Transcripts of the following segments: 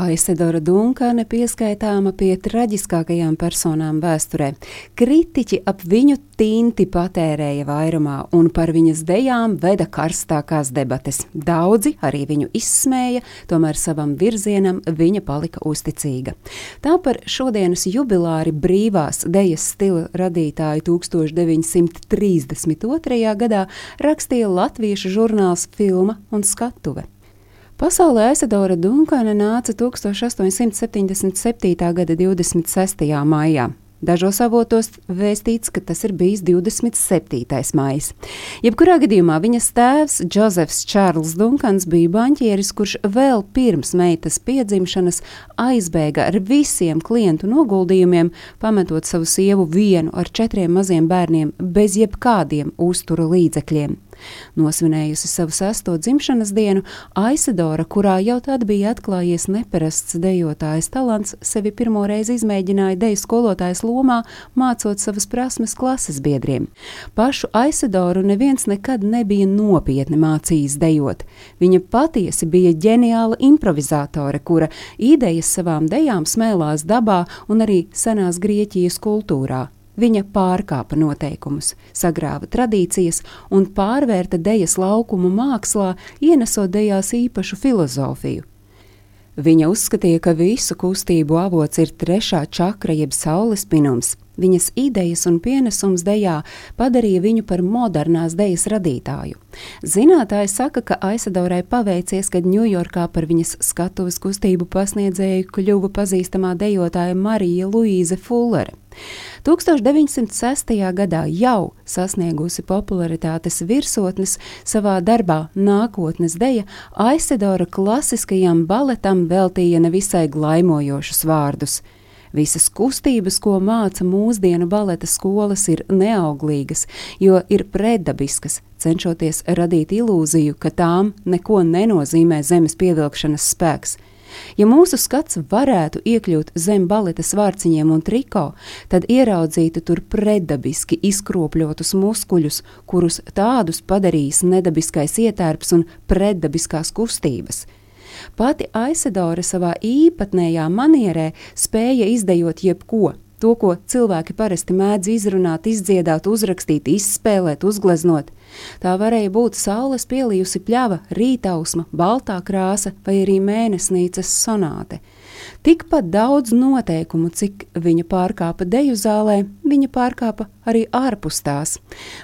Aisedora Dunkane pieskaitāma pie traģiskākajām personām vēsturē. Kritiķi ap viņu tinti patērēja vairumā, un par viņas dejām veda karstākās debates. Daudzi arī viņu izsmēja, tomēr savam virzienam viņa palika uzticīga. Tā par šodienas jubilāri brīvās dejas stila radītāju 1932. gadā rakstīja latviešu žurnāls Filma un skatuve. Pasaulē Aisadora Dunkana nāca 1877. gada 26. maijā. Dažos avotos vēstīts, ka tas ir bijis 27. maija. Jebkurā gadījumā viņas tēvs, Džozefs Čārls Dunkans, bija banķieris, kurš vēl pirms meitas piedzimšanas aizbēga ar visiem klientu noguldījumiem, pametot savu sievu vienu ar četriem maziem bērniem bez jebkādiem uztura līdzekļiem. Nosvinējusi savu sesto dzimšanas dienu, Aisidora, kurā jau tad bija atklājies neparasts dejotājas talants, sevi pirmo reizi izmēģināja deju skolotājas lomā, mācot savas prasmes klases biedriem. Pašu Aisidoru neviens nekad nebija nopietni mācījis dejot. Viņa patiesi bija ģeniāla improvizātore, kura idejas savām dejām smēlās dabā un arī senās Grieķijas kultūrā. Viņa pārkāpa noteikumus, sagrāva tradīcijas un pārvērta dejas laukumu mākslā, ienesot dejās īpašu filozofiju. Viņa uzskatīja, ka visu kustību avots ir trešā čakra jeb saules pinums. Viņas idejas un pienesums dejā padarīja viņu par modernās dejas radītāju. Zinātāji saka, ka Aisadorai paveicies, kad Ņujorkā par viņas skatuves kustību pasniedzēju kļuva pazīstamā dejotāja Marija Luīze Fullere. 1906. gadā jau sasniegusi popularitātes virsotnes savā darbā Nākotnes deja, Aisedora klasiskajam baletam veltīja nevisai glaimojošus vārdus. Visas kustības, ko māca mūsdienu baleta skolas, ir neauglīgas, jo ir predabiskas, cenšoties radīt ilūziju, ka tām neko nenozīmē zemes pievilkšanas spēks. Ja mūsu skats varētu iekļūt zem baletes vārciņiem un triko, tad ieraudzītu tur predabiski izkropļotus muskuļus, kurus tādus padarīs nedabiskais ietērps un predabiskās kustības. Pati Aisedora savā īpatnējā manierē spēja izdejot jebko, To, ko cilvēki parasti mēdz izrunāt, izdziedāt, uzrakstīt, izspēlēt, uzgleznot. Tā varēja būt saules pielījusi pļava, rītausma, baltā krāsa vai arī mēnesnīcas sonāte. Tikpat daudz noteikumu, cik viņa pārkāpa deju zālē, viņa pārkāpa arī ārpus tās.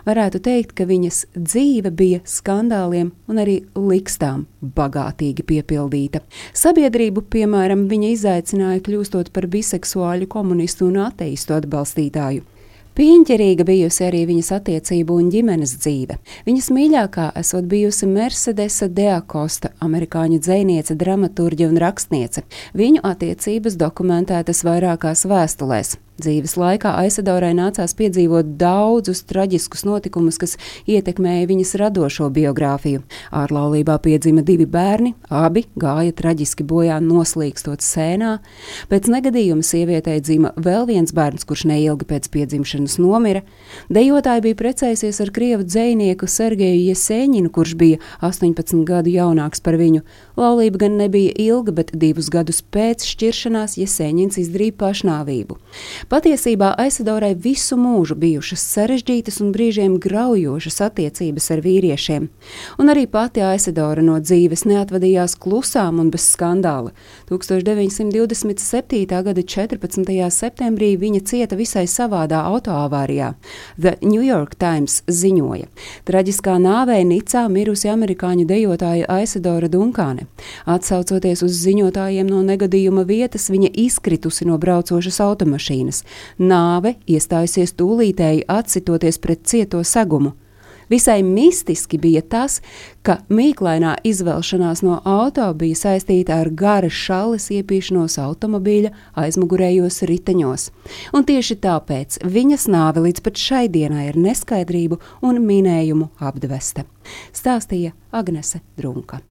Varētu teikt, ka viņas dzīve bija skandāliem un arī likstām bagātīgi piepildīta. Sabiedrību, piemēram, viņa izaicināja kļūstot par biseksuāļu, komunistu un ateistu atbalstītāju. Pieņķerīga bijusi arī viņas attiecību un ģimenes dzīve. Viņas mīļākā esot bijusi Mercedesa Deakosta, amerikāņu dzēniece, dramaturģe un rakstniece. Viņu attiecības dokumentētas vairākās vēstulēs. Dzīves laikā Aisadorai nācās piedzīvot daudzus traģiskus notikumus, kas ietekmēja viņas radošo biogrāfiju. Ārlaulībā piedzima divi bērni, abi gāja traģiski bojā noslīkstot sēnā. Pēc negadījuma sievietei dzima vēl viens bērns, kurš neilgi pēc piedzimšanas nomira. Dejotāja bija precējusies ar krievu dzinieku Sergeju Jesēņinu, kurš bija 18 gadu jaunāks par viņu. Laulība gan nebija ilga, bet divus gadus pēc šķiršanās Jesēņins izdarīja pašnāvību. Patiesībā Aisadorai visu mūžu bijušas sarežģītas un brīžiem graujošas attiecības ar vīriešiem, un arī pati Aisadora no dzīves neatvadījās klusām un bez skandāla. 1927. gada 14. septembrī viņa cieta visai savādā autoavārijā. The New York Times ziņoja, traģiskā nāvē Nicā mirusi amerikāņu dejotāja Aisadora Dunkāne. Atsaucoties uz ziņotājiem no negadījuma vietas, viņa izkritusi no braucošas automašīnas dienas. Nāve iestājusies tūlītēji atsitoties pret cieto segumu. Visai mistiski bija tas, ka mīklainā izvelšanās no auto bija saistīta ar garas šalles iepīšanos automobīļa aizmugurējos riteņos. Un tieši tāpēc viņas nāve līdz pat šai dienai ir neskaidrību un minējumu apdvesta, stāstīja Agnese Drunka.